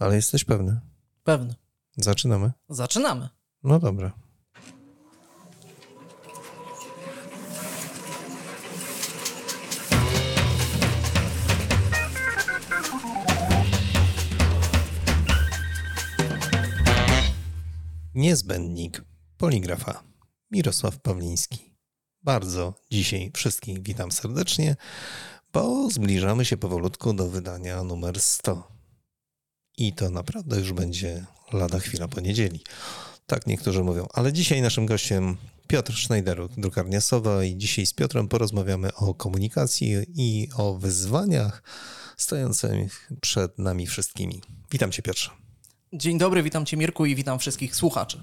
Ale jesteś pewny? Pewny. Zaczynamy? Zaczynamy. No dobra. Niezbędnik poligrafa Mirosław Pawliński. Bardzo dzisiaj wszystkich witam serdecznie, bo zbliżamy się powolutku do wydania numer 100. I to naprawdę już będzie lada chwila po niedzieli. Tak niektórzy mówią. Ale dzisiaj naszym gościem Piotr Schneideruk, drukarnia Sowa i dzisiaj z Piotrem porozmawiamy o komunikacji i o wyzwaniach stojących przed nami wszystkimi. Witam Cię Piotrze. Dzień dobry, witam Cię Mirku i witam wszystkich słuchaczy.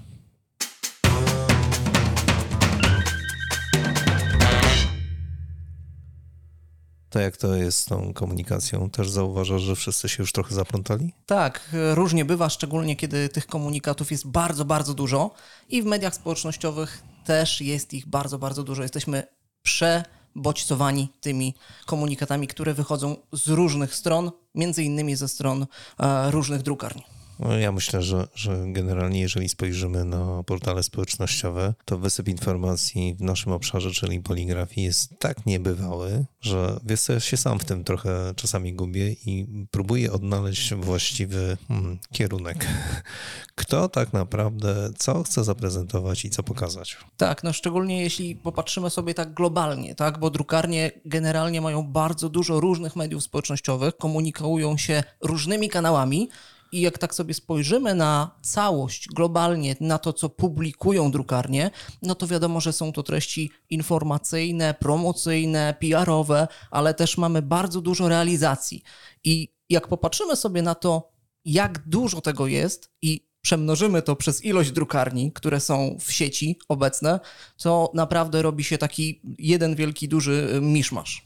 To jak to jest z tą komunikacją? Też zauważasz, że wszyscy się już trochę zaplątali? Tak, różnie bywa, szczególnie kiedy tych komunikatów jest bardzo, bardzo dużo i w mediach społecznościowych też jest ich bardzo, bardzo dużo. Jesteśmy przebodźcowani tymi komunikatami, które wychodzą z różnych stron, między innymi ze stron e, różnych drukarni. No, ja myślę, że, że generalnie, jeżeli spojrzymy na portale społecznościowe, to wysyp informacji w naszym obszarze, czyli poligrafii, jest tak niebywały, że wiesz co, ja się sam w tym trochę czasami gubię i próbuję odnaleźć właściwy hmm, kierunek. Kto tak naprawdę, co chce zaprezentować i co pokazać. Tak, no szczególnie jeśli popatrzymy sobie tak globalnie, tak, bo drukarnie generalnie mają bardzo dużo różnych mediów społecznościowych, komunikują się różnymi kanałami, i jak tak sobie spojrzymy na całość globalnie, na to, co publikują drukarnie, no to wiadomo, że są to treści informacyjne, promocyjne, PR-owe, ale też mamy bardzo dużo realizacji. I jak popatrzymy sobie na to, jak dużo tego jest i przemnożymy to przez ilość drukarni, które są w sieci obecne, to naprawdę robi się taki jeden wielki, duży y, miszmasz.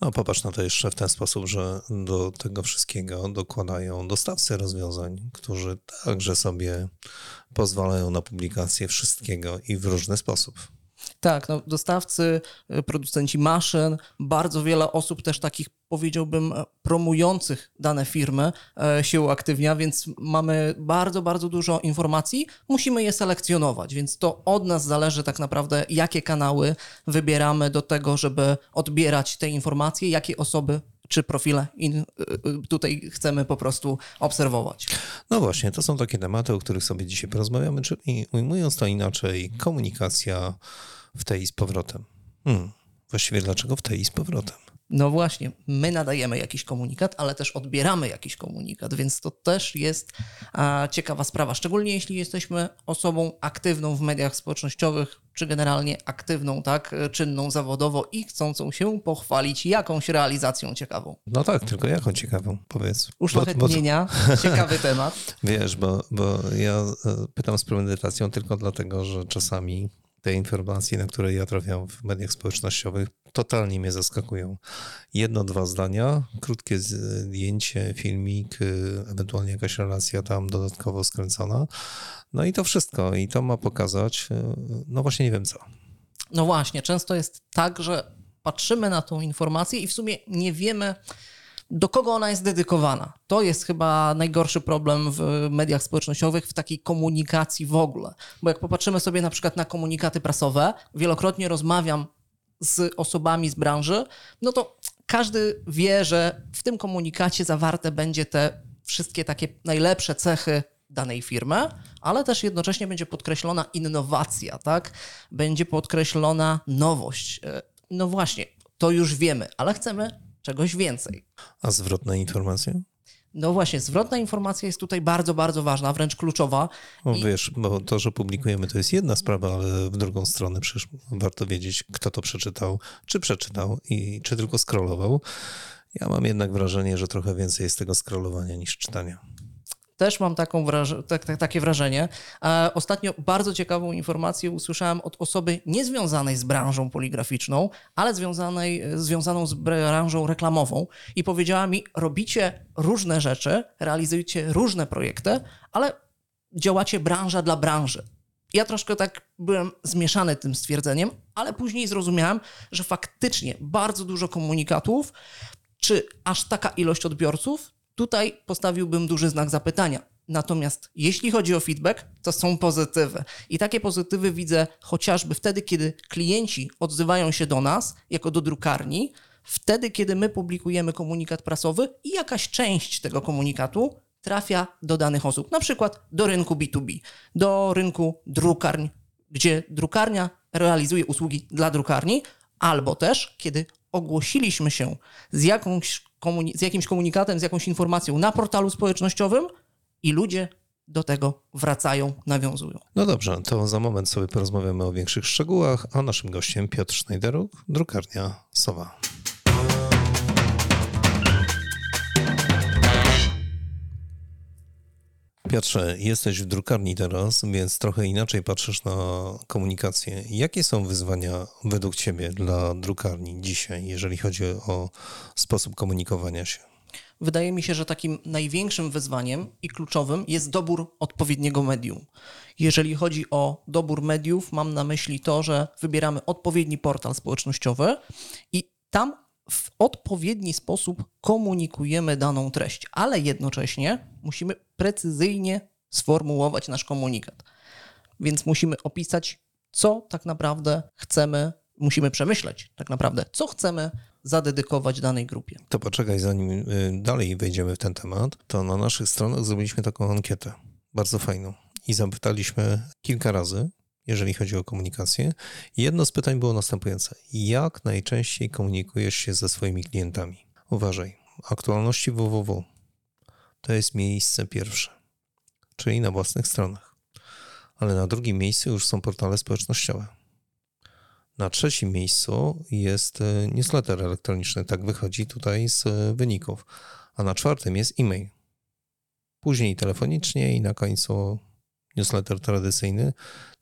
No popatrz na to jeszcze w ten sposób, że do tego wszystkiego dokładają dostawcy rozwiązań, którzy także sobie pozwalają na publikację wszystkiego i w różny sposób. Tak, no, dostawcy, y, producenci maszyn, bardzo wiele osób też takich powiedziałbym promujących dane firmy e, się uaktywnia, więc mamy bardzo, bardzo dużo informacji, musimy je selekcjonować, więc to od nas zależy tak naprawdę, jakie kanały wybieramy do tego, żeby odbierać te informacje, jakie osoby czy profile in, y, y, tutaj chcemy po prostu obserwować. No właśnie, to są takie tematy, o których sobie dzisiaj porozmawiamy, czyli ujmując to inaczej, komunikacja w tej i z powrotem. Hmm. Właściwie dlaczego w tej i z powrotem? No właśnie, my nadajemy jakiś komunikat, ale też odbieramy jakiś komunikat, więc to też jest ciekawa sprawa, szczególnie jeśli jesteśmy osobą aktywną w mediach społecznościowych, czy generalnie aktywną, tak, czynną zawodowo i chcącą się pochwalić jakąś realizacją ciekawą. No tak, tylko jaką ciekawą, powiedz. Uszlachetnienia, bo, ciekawy temat. Wiesz, bo, bo ja e, pytam z premedytacją tylko dlatego, że czasami te informacje, na które ja trafiam w mediach społecznościowych, totalnie mnie zaskakują. Jedno, dwa zdania, krótkie zdjęcie, filmik, y, ewentualnie jakaś relacja tam dodatkowo skręcona. No i to wszystko. I to ma pokazać, y, no właśnie nie wiem co. No właśnie, często jest tak, że patrzymy na tą informację i w sumie nie wiemy, do kogo ona jest dedykowana. To jest chyba najgorszy problem w mediach społecznościowych, w takiej komunikacji w ogóle. Bo jak popatrzymy sobie na przykład na komunikaty prasowe, wielokrotnie rozmawiam z osobami z branży, no to każdy wie, że w tym komunikacie zawarte będzie te wszystkie takie najlepsze cechy danej firmy, ale też jednocześnie będzie podkreślona innowacja, tak? Będzie podkreślona nowość. E, no właśnie, to już wiemy, ale chcemy czegoś więcej. A zwrotne informacje? No właśnie, zwrotna informacja jest tutaj bardzo, bardzo ważna, wręcz kluczowa. No wiesz, bo to, że publikujemy, to jest jedna sprawa, ale w drugą stronę przecież warto wiedzieć, kto to przeczytał, czy przeczytał i czy tylko scrollował. Ja mam jednak wrażenie, że trochę więcej jest tego scrollowania niż czytania. Też mam wraż- tak, tak, takie wrażenie. E, ostatnio bardzo ciekawą informację usłyszałem od osoby niezwiązanej z branżą poligraficzną, ale związanej, związaną z branżą reklamową i powiedziała mi, robicie różne rzeczy, realizujecie różne projekty, ale działacie branża dla branży. Ja troszkę tak byłem zmieszany tym stwierdzeniem, ale później zrozumiałem, że faktycznie bardzo dużo komunikatów, czy aż taka ilość odbiorców, tutaj postawiłbym duży znak zapytania. Natomiast jeśli chodzi o feedback, to są pozytywy. I takie pozytywy widzę chociażby wtedy, kiedy klienci odzywają się do nas, jako do drukarni, wtedy, kiedy my publikujemy komunikat prasowy i jakaś część tego komunikatu trafia do danych osób, na przykład do rynku B2B, do rynku drukarń, gdzie drukarnia realizuje usługi dla drukarni, albo też kiedy ogłosiliśmy się z, jakąś z jakimś komunikatem, z jakąś informacją na portalu społecznościowym i ludzie do tego wracają, nawiązują. No dobrze, to za moment sobie porozmawiamy o większych szczegółach, a naszym gościem Piotr Schneideruk, drukarnia Sowa. Piotrze, jesteś w drukarni teraz, więc trochę inaczej patrzysz na komunikację. Jakie są wyzwania według Ciebie dla drukarni dzisiaj, jeżeli chodzi o sposób komunikowania się? Wydaje mi się, że takim największym wyzwaniem i kluczowym jest dobór odpowiedniego medium. Jeżeli chodzi o dobór mediów, mam na myśli to, że wybieramy odpowiedni portal społecznościowy i tam w odpowiedni sposób komunikujemy daną treść, ale jednocześnie musimy precyzyjnie sformułować nasz komunikat. Więc musimy opisać, co tak naprawdę chcemy, musimy przemyśleć tak naprawdę, co chcemy zadedykować danej grupie. To poczekaj, zanim y, dalej wejdziemy w ten temat, to na naszych stronach zrobiliśmy taką ankietę, bardzo fajną. I zapytaliśmy kilka razy, jeżeli chodzi o komunikację. Jedno z pytań było następujące: jak najczęściej komunikujesz się ze swoimi klientami? Uważaj, aktualności www to jest miejsce pierwsze, czyli na własnych stronach. Ale na drugim miejscu już są portale społecznościowe. Na trzecim miejscu jest e, newsletter elektroniczny, tak wychodzi tutaj z e, wyników. A na czwartym jest e-mail. Później telefonicznie i na końcu newsletter tradycyjny.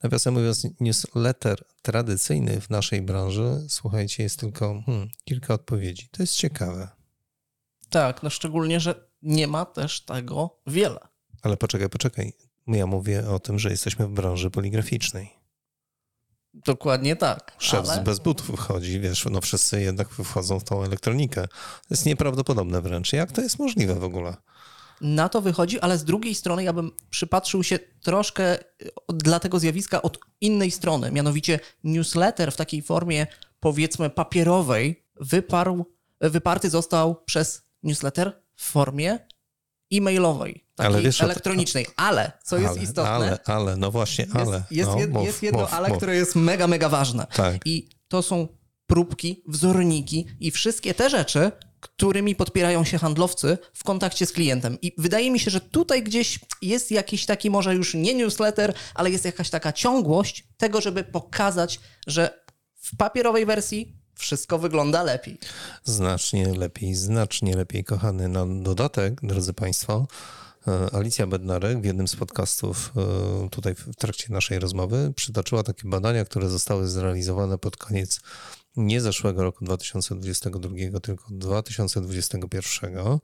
Nawiasem mówiąc, newsletter tradycyjny w naszej branży, słuchajcie, jest tylko hmm, kilka odpowiedzi. To jest ciekawe. Tak, no szczególnie, że nie ma też tego wiele. Ale poczekaj, poczekaj. Ja mówię o tym, że jesteśmy w branży poligraficznej. Dokładnie tak. Szef ale... bez butów wchodzi, wiesz, no wszyscy jednak wchodzą w tą elektronikę. To jest nieprawdopodobne wręcz. Jak to jest możliwe w ogóle? Na to wychodzi, ale z drugiej strony ja bym przypatrzył się troszkę dla tego zjawiska od innej strony. Mianowicie newsletter w takiej formie powiedzmy papierowej wyparł, wyparty został przez newsletter w formie e-mailowej, takiej ale wiesz, elektronicznej. Ale, co jest ale, istotne... Ale, ale, no właśnie, ale. Jest, jest, no, jed, mów, jest jedno mów, ale, mów. które jest mega, mega ważne. Tak. I to są próbki, wzorniki i wszystkie te rzeczy, którymi podpierają się handlowcy w kontakcie z klientem. I wydaje mi się, że tutaj gdzieś jest jakiś taki może już nie newsletter, ale jest jakaś taka ciągłość tego, żeby pokazać, że w papierowej wersji wszystko wygląda lepiej. Znacznie lepiej, znacznie lepiej, kochany. Na dodatek, drodzy Państwo, e, Alicja Bednarek w jednym z podcastów e, tutaj w trakcie naszej rozmowy przytoczyła takie badania, które zostały zrealizowane pod koniec nie zeszłego roku 2022, tylko 2021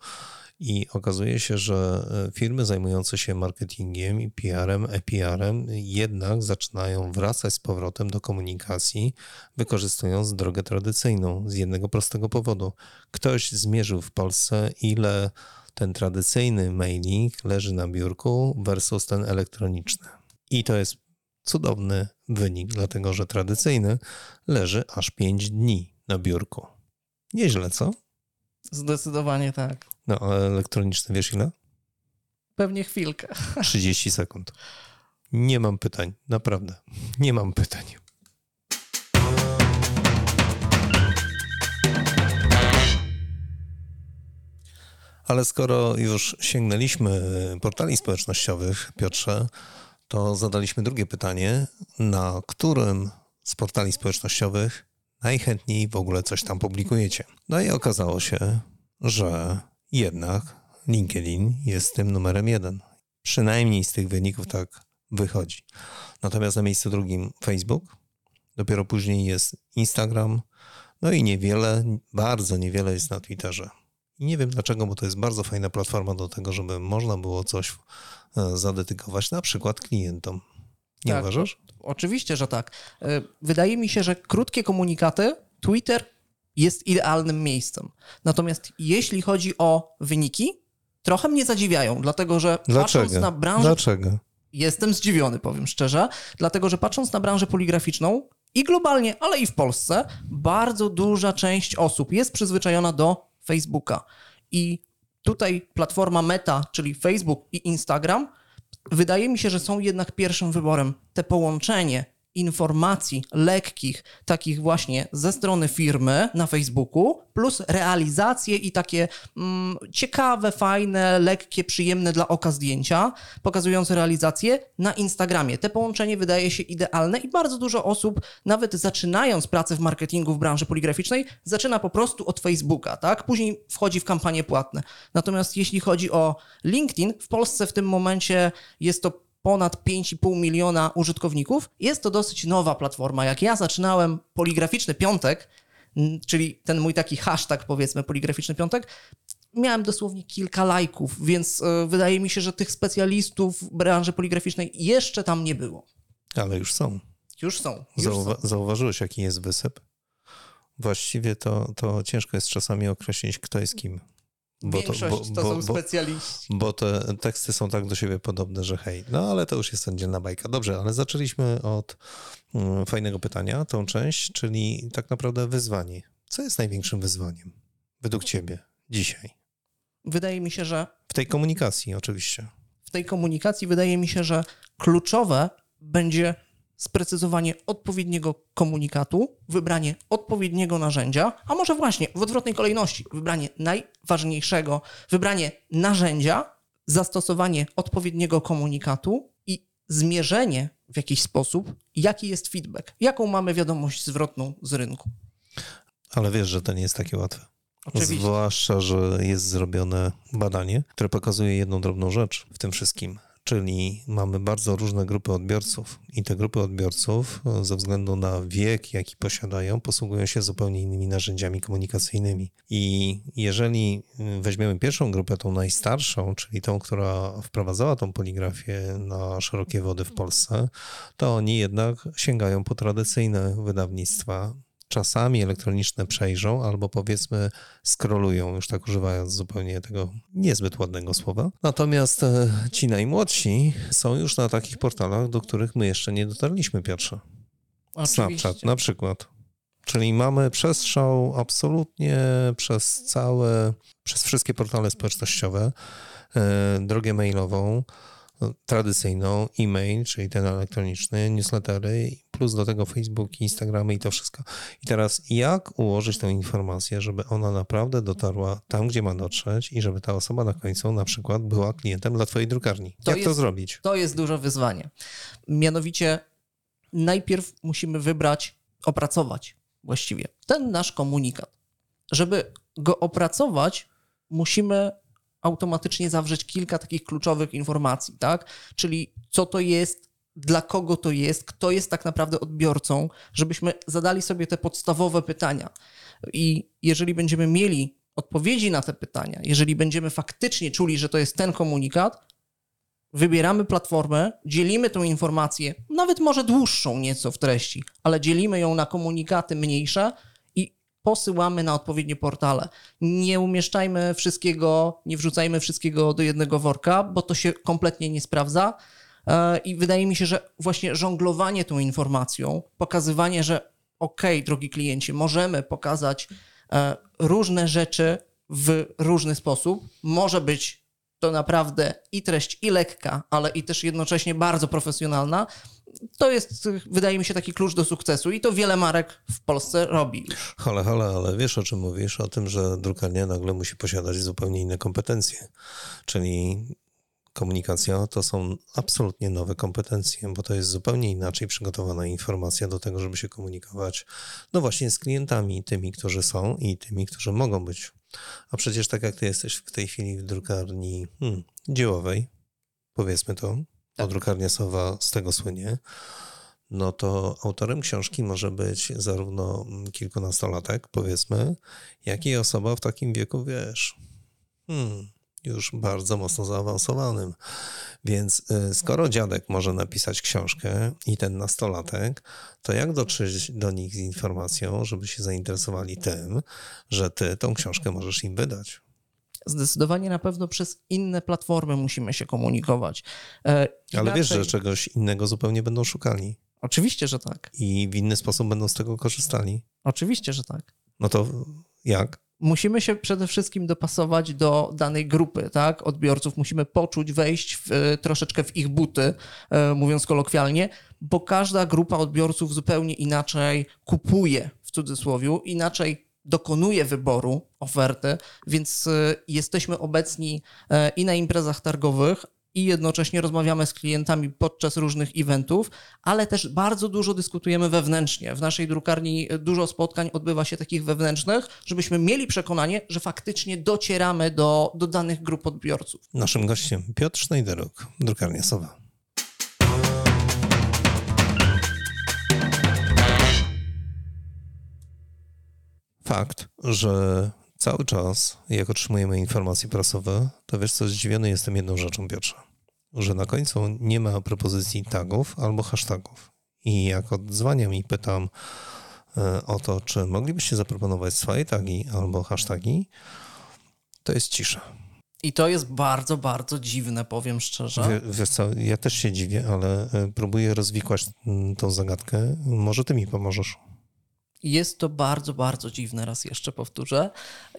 i okazuje się, że e, firmy zajmujące się marketingiem i PR-em, EPR-em jednak zaczynają wracać z powrotem do komunikacji, wykorzystując drogę tradycyjną z jednego prostego powodu. Ktoś zmierzył w Polsce, ile ten tradycyjny mailing leży na biurku versus ten elektroniczny. I to jest cudowny wynik, dlatego że tradycyjny leży aż 5 dni na biurku. Nieźle, co? Zdecydowanie tak. No, a elektroniczny wiesz ile? Pewnie chwilkę. 30 sekund. Nie mam pytań, naprawdę. Nie mam pytań. Ale skoro już sięgnęliśmy portali społecznościowych, Piotrze, to zadaliśmy drugie pytanie, na którym z portali społecznościowych najchętniej w ogóle coś tam publikujecie. No i okazało się, że jednak LinkedIn jest tym numerem jeden. Przynajmniej z tych wyników tak wychodzi. Natomiast na miejscu drugim Facebook, dopiero później jest Instagram, no i niewiele, bardzo niewiele jest na Twitterze. I nie wiem dlaczego, bo to jest bardzo fajna platforma do tego, żeby można było coś e, zadedykować na przykład klientom. Nie tak, uważasz? Oczywiście, że tak. E, wydaje mi się, że krótkie komunikaty, Twitter jest idealnym miejscem. Natomiast jeśli chodzi o wyniki, trochę mnie zadziwiają, dlatego że Dlaczego? patrząc na branżę Dlaczego? Jestem zdziwiony, powiem szczerze, dlatego że patrząc na branżę poligraficzną i globalnie, ale i w Polsce, bardzo duża część osób jest przyzwyczajona do Facebooka. I tutaj platforma Meta, czyli Facebook i Instagram, wydaje mi się, że są jednak pierwszym wyborem. Te połączenie informacji lekkich, takich właśnie ze strony firmy na Facebooku, plus realizacje i takie mm, ciekawe, fajne, lekkie, przyjemne dla oka zdjęcia, pokazujące realizacje na Instagramie. Te połączenie wydaje się idealne i bardzo dużo osób, nawet zaczynając pracę w marketingu w branży poligraficznej, zaczyna po prostu od Facebooka, tak? Później wchodzi w kampanie płatne. Natomiast jeśli chodzi o LinkedIn, w Polsce w tym momencie jest to ponad 5,5 miliona użytkowników. Jest to dosyć nowa platforma. Jak ja zaczynałem poligraficzny piątek, czyli ten mój taki hashtag, powiedzmy, poligraficzny piątek, miałem dosłownie kilka lajków, więc e, wydaje mi się, że tych specjalistów w branży poligraficznej jeszcze tam nie było. Ale już są. Już są. Już Zauwa- są. Zauważyłeś, jaki jest wysyp? Właściwie to, to ciężko jest czasami określić, kto jest kim. Większość to, są specjaliści. Bo te teksty są tak do siebie podobne, że hej. No ale to już jest oddzielna bajka. Dobrze, ale zaczęliśmy od mm, fajnego pytania, tą część, czyli tak naprawdę wyzwanie. Co jest największym wyzwaniem według ciebie dzisiaj? Wydaje mi się, że W tej komunikacji oczywiście. w tej komunikacji wydaje mi się, że kluczowe będzie sprecyzowanie odpowiedniego komunikatu, wybranie odpowiedniego narzędzia, a może właśnie w odwrotnej kolejności, wybranie najważniejszego, wybranie narzędzia, zastosowanie odpowiedniego komunikatu i zmierzenie w jakiś sposób, jaki jest feedback, jaką mamy wiadomość zwrotną z rynku. Ale wiesz, że to nie jest takie łatwe. Oczywiście. Zwłaszcza, że jest zrobione badanie, które pokazuje jedną drobną rzecz w tym wszystkim. Czyli mamy bardzo różne grupy odbiorców i te grupy odbiorców e, ze względu na wiek, jaki posiadają, posługują się zupełnie innymi narzędziami komunikacyjnymi. I jeżeli y, weźmiemy pierwszą grupę, tą najstarszą, czyli tą, która wprowadzała tą poligrafię na szerokie wody w Polsce, to oni jednak sięgają po tradycyjne wydawnictwa, czasami elektroniczne przejrzą, albo powiedzmy scrollują, już tak używając zupełnie tego niezbyt ładnego słowa. Natomiast e, ci najmłodsi są już na takich portalach, do których my jeszcze nie dotarliśmy, Piotrze. Snapchat na przykład. Czyli mamy przestrzał absolutnie przez całe, przez wszystkie portale społecznościowe, e, drogę mailową, tradycyjną, e-mail, czyli ten elektroniczny, newslettery, plus do tego Facebook, Instagramy i to wszystko. I teraz jak ułożyć tę informację, żeby ona naprawdę dotarła tam, gdzie ma dotrzeć i żeby ta osoba na końcu na przykład była klientem dla twojej drukarni? To jak to jest- zrobić? To jest duże wyzwanie. Mianowicie najpierw musimy wybrać, opracować właściwie ten nasz komunikat. Żeby go opracować, musimy automatycznie zawrzeć kilka takich kluczowych informacji, tak? Czyli co to jest, dla kogo to jest, kto jest tak naprawdę odbiorcą, żebyśmy zadali sobie te podstawowe pytania. I jeżeli będziemy mieli odpowiedzi na te pytania, jeżeli będziemy faktycznie czuli, że to jest ten komunikat, wybieramy platformę, dzielimy tą informację, nawet może dłuższą nieco w treści, ale dzielimy ją na komunikaty mniejsze posyłamy na odpowiednie portale. Nie umieszczajmy wszystkiego, nie wrzucajmy wszystkiego do jednego worka, bo to się kompletnie nie sprawdza. E, I wydaje mi się, że właśnie żonglowanie tą informacją, pokazywanie, że okej, drogi klienci, możemy pokazać e, różne rzeczy w różny sposób, może być to naprawdę i treść i lekka, ale i też jednocześnie bardzo profesjonalna. To jest, wydaje mi się, taki klucz do sukcesu i to wiele marek w Polsce robi. Hale, hale, ale wiesz o czym mówisz? O tym, że drukarnia nagle musi posiadać zupełnie inne kompetencje. Czyli komunikacja to są absolutnie nowe kompetencje, bo to jest zupełnie inaczej przygotowana informacja do tego, żeby się komunikować, no właśnie z klientami, tymi, którzy są i tymi, którzy mogą być. A przecież tak jak ty jesteś w tej chwili w drukarni hmm, dziełowej, powiedzmy to, Tak. drukarnia Sowa z tego słynie, no to autorem książki może być zarówno kilkunastolatek, powiedzmy, jak i osoba w takim wieku, wiesz, hmm, już bardzo mocno zaawansowanym. Więc y, skoro dziadek może napisać książkę i ten nastolatek, to jak dotrzeć do nich z informacją, żeby się zainteresowali tym, że ty tą książkę możesz im wydać? Zdecydowanie na pewno przez inne platformy musimy się komunikować. E, Ale wiesz, że inaczej- czegoś innego zupełnie będą szukali Oczywiście, że tak. i w inny sposób będą z tego korzystali. Oczywiście, że tak. No to jak? musimy się przede wszystkim dopasować do danej grupy, tak, odbiorców. Musimy poczuć, wejść w, e, troszeczkę w ich buty, e, mówiąc kolokwialnie, bo każda grupa odbiorców zupełnie inaczej kupuje, w cudzysłowie, inaczej dokonuje wyboru oferty, więc e, jesteśmy obecni e, i na imprezach targowych, i jednocześnie rozmawiamy z klientami podczas różnych eventów, ale też bardzo dużo dyskutujemy wewnętrznie. W naszej drukarni dużo spotkań odbywa się takich wewnętrznych, żebyśmy mieli przekonanie, że faktycznie docieramy do, do danych grup odbiorców. Naszym gościem Piotr Schneideruk, drukarnia Sowa. Fakt, że cały czas, jak otrzymujemy informacje prasowe, to wiesz co, zdziwiony jestem jedną rzeczą, Piotrze, że na końcu nie ma propozycji tagów albo hashtagów. I jak odzwaniam i pytam e, o to, czy moglibyście zaproponować swoje tagi albo hasztagi, to jest cisza. I to jest bardzo, bardzo dziwne, powiem szczerze. Wie- Wiesz co, ja też się dziwię, ale e, próbuję rozwikłać mm, tą zagadkę. Może ty mi pomożesz. Jest to bardzo, bardzo dziwne, raz jeszcze powtórzę.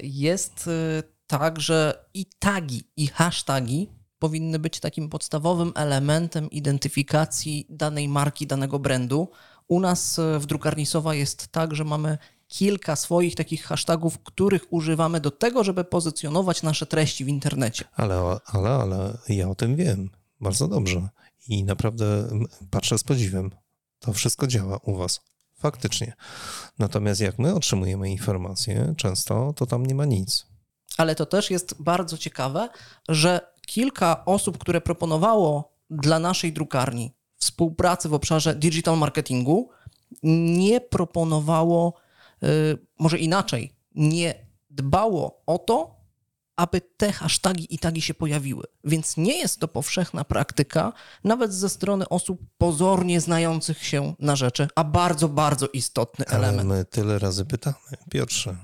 Jest y, tak, że i tagi, i hasztagi powinny być takim podstawowym elementem identyfikacji danej marki, danego brandu. U nas y, w drukarni Sowa jest tak, że mamy kilka swoich takich hashtagów, których używamy do tego, żeby pozycjonować nasze treści w internecie. Ale, ale, ale ja o tym wiem bardzo dobrze i naprawdę patrzę z podziwem. To wszystko działa u was. Faktycznie. Natomiast jak my otrzymujemy informacje, często to tam nie ma nic. Ale to też jest bardzo ciekawe, że kilka osób, które proponowało dla naszej drukarni współpracy w obszarze digital marketingu, nie proponowało, y, może inaczej, nie dbało o to, aby te hasztagi i tagi się pojawiły. Więc nie jest to powszechna praktyka, nawet ze strony osób pozornie znających się na rzeczy, a bardzo, bardzo istotny Ale element. my tyle razy pytamy. Piotrze,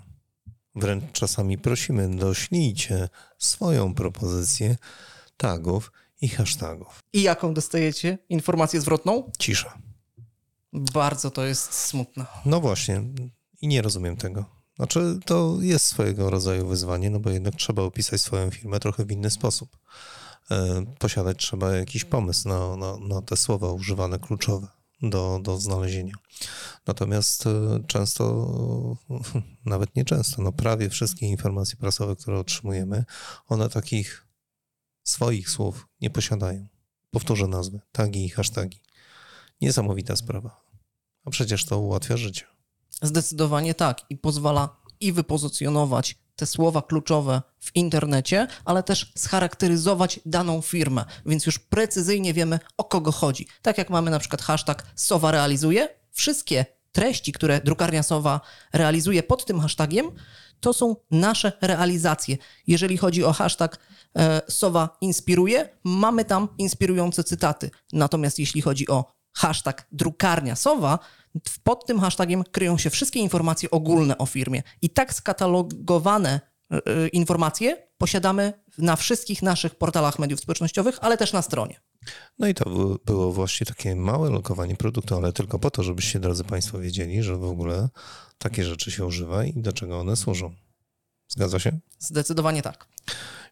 wręcz czasami prosimy, doślijcie swoją propozycję tagów i hashtagów. I jaką dostajecie informację zwrotną? Cisza. Bardzo to jest smutne. No właśnie, i nie rozumiem tego. Znaczy, to jest swojego rodzaju wyzwanie, no bo jednak trzeba opisać swoją firmę trochę w inny sposób. E, Posiadać trzeba jakiś pomysł na, na, na te słowa używane kluczowe do, do znalezienia. Natomiast e, często, nawet nie często, no prawie wszystkie informacje prasowe, które otrzymujemy, one takich swoich słów nie posiadają. Powtórzę nazwy, tagi i hasztagi. Niesamowita sprawa. A przecież to ułatwia życie. Zdecydowanie tak i pozwala i wypozycjonować te słowa kluczowe w internecie, ale też scharakteryzować daną firmę, więc już precyzyjnie wiemy o kogo chodzi. Tak jak mamy na przykład hashtag Sowa realizuje, wszystkie treści, które drukarnia Sowa realizuje pod tym hashtagiem, to są nasze realizacje. Jeżeli chodzi o hashtag e, Sowa inspiruje, mamy tam inspirujące cytaty. Natomiast jeśli chodzi o hashtag drukarnia Sowa, pod tym hashtagiem kryją się wszystkie informacje ogólne o firmie. I tak skatalogowane e, e, informacje posiadamy na wszystkich naszych portalach mediów społecznościowych, ale też na stronie. No i to było, było właśnie takie małe lokowanie produktu, ale tylko po to, żebyście, drodzy Państwo, wiedzieli, że w ogóle takie rzeczy się używa i do czego one służą. Zgadza się? Zdecydowanie tak.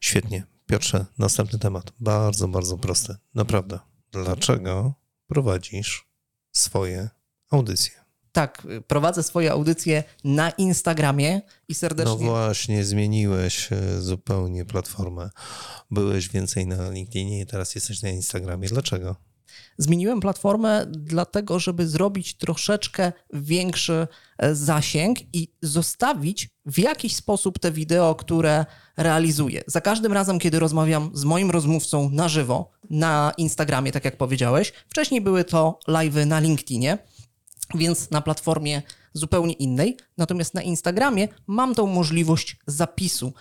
Świetnie. Piotrze, następny temat. Bardzo, bardzo prosty. Naprawdę. Dlaczego prowadzisz swoje audycje? Tak, prowadzę swoje audycje na Instagramie i serdecznie. No właśnie, zmieniłeś e, zupełnie platformę. Byłeś więcej na LinkedInie i teraz jesteś na Instagramie. Dlaczego? Zmieniłem platformę dlatego, żeby zrobić troszeczkę większy e, zasięg i zostawić w jakiś sposób te wideo, które realizuję. Za każdym razem, kiedy rozmawiam z moim rozmówcą na żywo na Instagramie, tak jak powiedziałeś, wcześniej były to live'y na LinkedInie, więc na platformie zupełnie innej. Natomiast na Instagramie mam tą możliwość zapisu.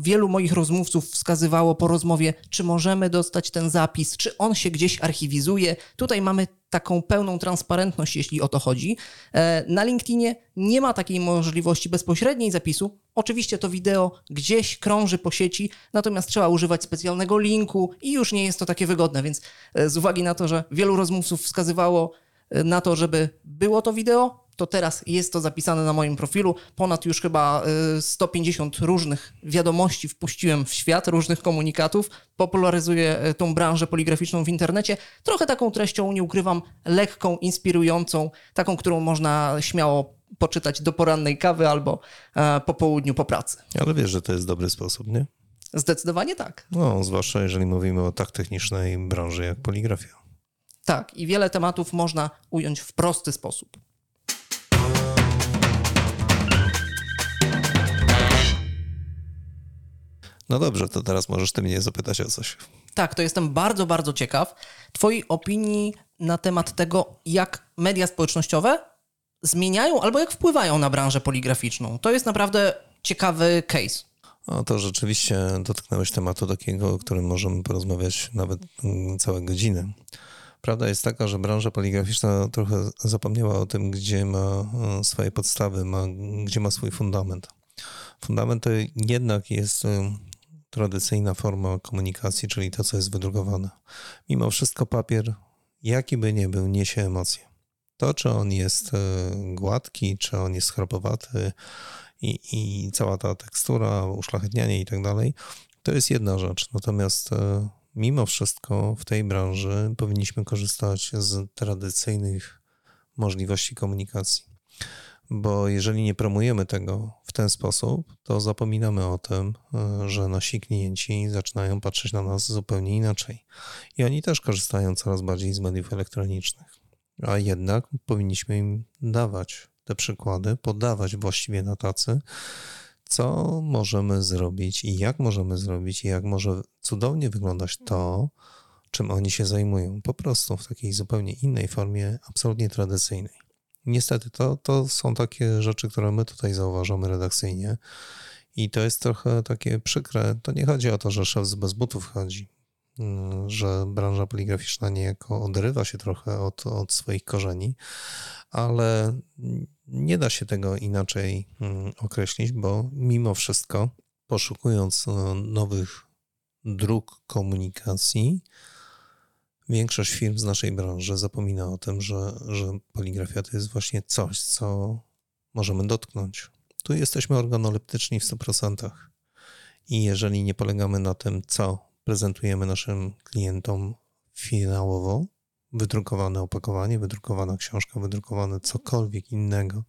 Wielu moich rozmówców wskazywało po rozmowie, czy możemy dostać ten zapis, czy on się gdzieś archiwizuje. Tutaj mamy taką pełną transparentność, jeśli o to chodzi. E, na LinkedInie nie ma takiej możliwości bezpośredniej zapisu. Oczywiście to wideo gdzieś krąży po sieci, natomiast trzeba używać specjalnego linku i już nie jest to takie wygodne, więc e, z uwagi na to, że wielu rozmówców wskazywało na to, żeby było to wideo, to teraz jest to zapisane na moim profilu. Ponad już chyba 150 y, różnych wiadomości wpuściłem w świat, różnych komunikatów. Popularyzuję y, tą branżę poligraficzną w internecie. Trochę taką treścią, nie ukrywam, lekką, inspirującą, taką, którą można śmiało poczytać do porannej kawy albo e, po południu po pracy. Ale wiesz, że to jest dobry sposób, nie? Zdecydowanie tak. No, zwłaszcza jeżeli mówimy o tak technicznej branży jak poligrafia. Tak, i wiele tematów można ująć w prosty sposób. No dobrze, to teraz możesz ty mnie zapytać o coś. Tak, to jestem bardzo, bardzo ciekaw Twojej opinii na temat tego, jak media społecznościowe zmieniają albo jak wpływają na branżę poligraficzną. To jest naprawdę ciekawy case. No to rzeczywiście dotknąłeś tematu takiego, o którym możemy porozmawiać nawet mm, całe godziny. Prawda jest taka, że branża poligraficzna trochę zapomniała o tym, gdzie ma e, swoje podstawy, ma, gdzie ma swój fundament. Fundament to jednak jest e, tradycyjna forma komunikacji, czyli to, co jest wydrukowane. Mimo wszystko papier, jaki by nie był, niesie emocje. To, czy on jest e, gładki, czy on jest chrapowaty i, i cała ta tekstura, uszlachetnianie i tak dalej, to jest jedna rzecz. Natomiast mimo wszystko w tej branży powinniśmy korzystać z tradycyjnych możliwości komunikacji bo jeżeli nie promujemy tego w ten sposób, to zapominamy o tym, e, że nasi klienci zaczynają patrzeć na nas zupełnie inaczej. I oni też korzystają coraz bardziej z mediów elektronicznych. A jednak powinniśmy im dawać te przykłady, podawać właściwie na tacy, co możemy zrobić i jak możemy zrobić, i jak może cudownie wyglądać to, czym oni się zajmują. Po prostu w takiej zupełnie innej formie, absolutnie tradycyjnej. Niestety to, to są takie rzeczy, które my tutaj zauważamy redakcyjnie i to jest trochę takie przykre. To nie chodzi o to, że szef bez butów chodzi, że branża poligraficzna niejako odrywa się trochę od, od swoich korzeni, ale nie da się tego inaczej mm, określić, bo mimo wszystko, poszukując e, nowych dróg komunikacji, Większość firm z naszej branży zapomina o tym, że, że poligrafia to jest właśnie coś, co możemy dotknąć. Tu jesteśmy organoleptyczni w 100%. I jeżeli nie polegamy na tym, co prezentujemy naszym klientom finałowo, wydrukowane opakowanie, wydrukowana książka, wydrukowane cokolwiek innego,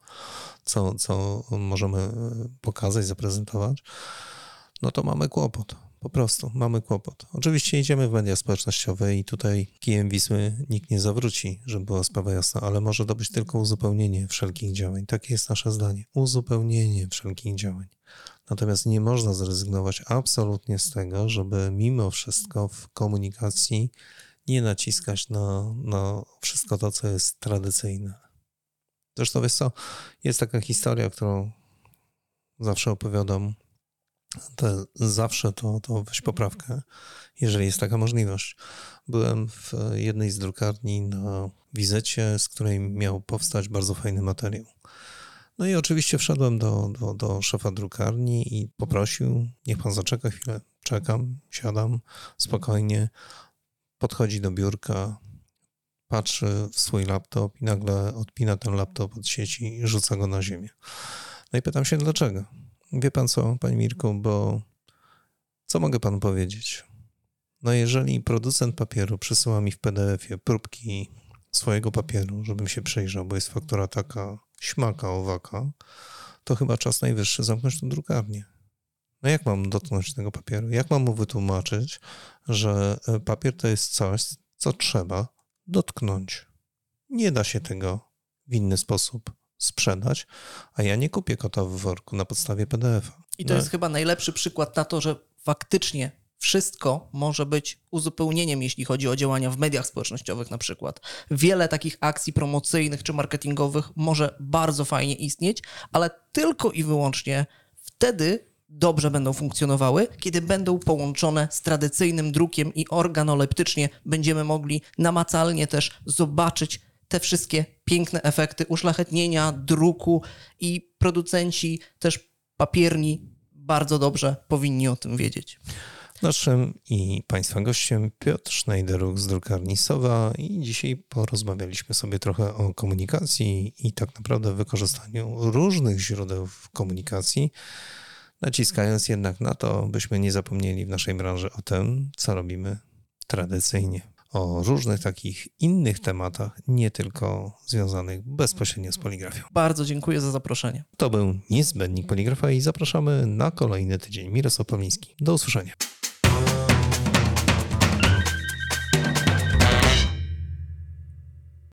co, co możemy pokazać, zaprezentować, no to mamy kłopot. Po prostu mamy kłopot. Oczywiście idziemy w media społecznościowe i tutaj kijem Wisły nikt nie zawróci, żeby była sprawa jasna, ale może to być tylko uzupełnienie wszelkich działań. Takie jest nasze zdanie. Uzupełnienie wszelkich działań. Natomiast nie można zrezygnować absolutnie z tego, żeby mimo wszystko w komunikacji nie naciskać na, na wszystko to, co jest tradycyjne. Zresztą wiesz co, jest taka historia, którą zawsze opowiadam to zawsze to, to weź poprawkę, jeżeli jest taka możliwość. Byłem w jednej z drukarni na wizycie, z której miał powstać bardzo fajny materiał. No i oczywiście wszedłem do, do, do szefa drukarni i poprosił, niech pan zaczeka chwilę. Czekam, siadam spokojnie. Podchodzi do biurka, patrzy w swój laptop i nagle odpina ten laptop od sieci i rzuca go na ziemię. No i pytam się, dlaczego? Wie pan co, panie Mirku, bo co mogę panu powiedzieć? No jeżeli producent papieru przysyła mi w PDF-ie próbki swojego papieru, żebym się przejrzał, bo jest faktura taka śmaka, owaka, to chyba czas najwyższy zamknąć tę drukarnię. No jak mam dotknąć tego papieru? Jak mam mu wytłumaczyć, że e, papier to jest coś, co trzeba dotknąć? Nie da się tego w inny sposób sprzedać, a ja nie kupię kota w worku na podstawie PDF-a. I to no. jest chyba najlepszy przykład na to, że faktycznie wszystko może być uzupełnieniem, jeśli chodzi o działania w mediach społecznościowych na przykład. Wiele takich akcji promocyjnych czy marketingowych może bardzo fajnie istnieć, ale tylko i wyłącznie wtedy dobrze będą funkcjonowały, kiedy będą połączone z tradycyjnym drukiem i organoleptycznie będziemy mogli namacalnie też zobaczyć te wszystkie piękne efekty uszlachetnienia druku i producenci też papierni bardzo dobrze powinni o tym wiedzieć. Naszym i Państwa gościem Piotr Schneideruk z drukarni Sowa i dzisiaj porozmawialiśmy sobie trochę o komunikacji i tak naprawdę wykorzystaniu różnych źródeł komunikacji, naciskając jednak na to, byśmy nie zapomnieli w naszej branży o tym, co robimy tradycyjnie. O różnych takich innych tematach, nie tylko związanych bezpośrednio z poligrafią. Bardzo dziękuję za zaproszenie. To był niezbędnik poligrafa i zapraszamy na kolejny tydzień. Mirosław Pawliński. Do usłyszenia.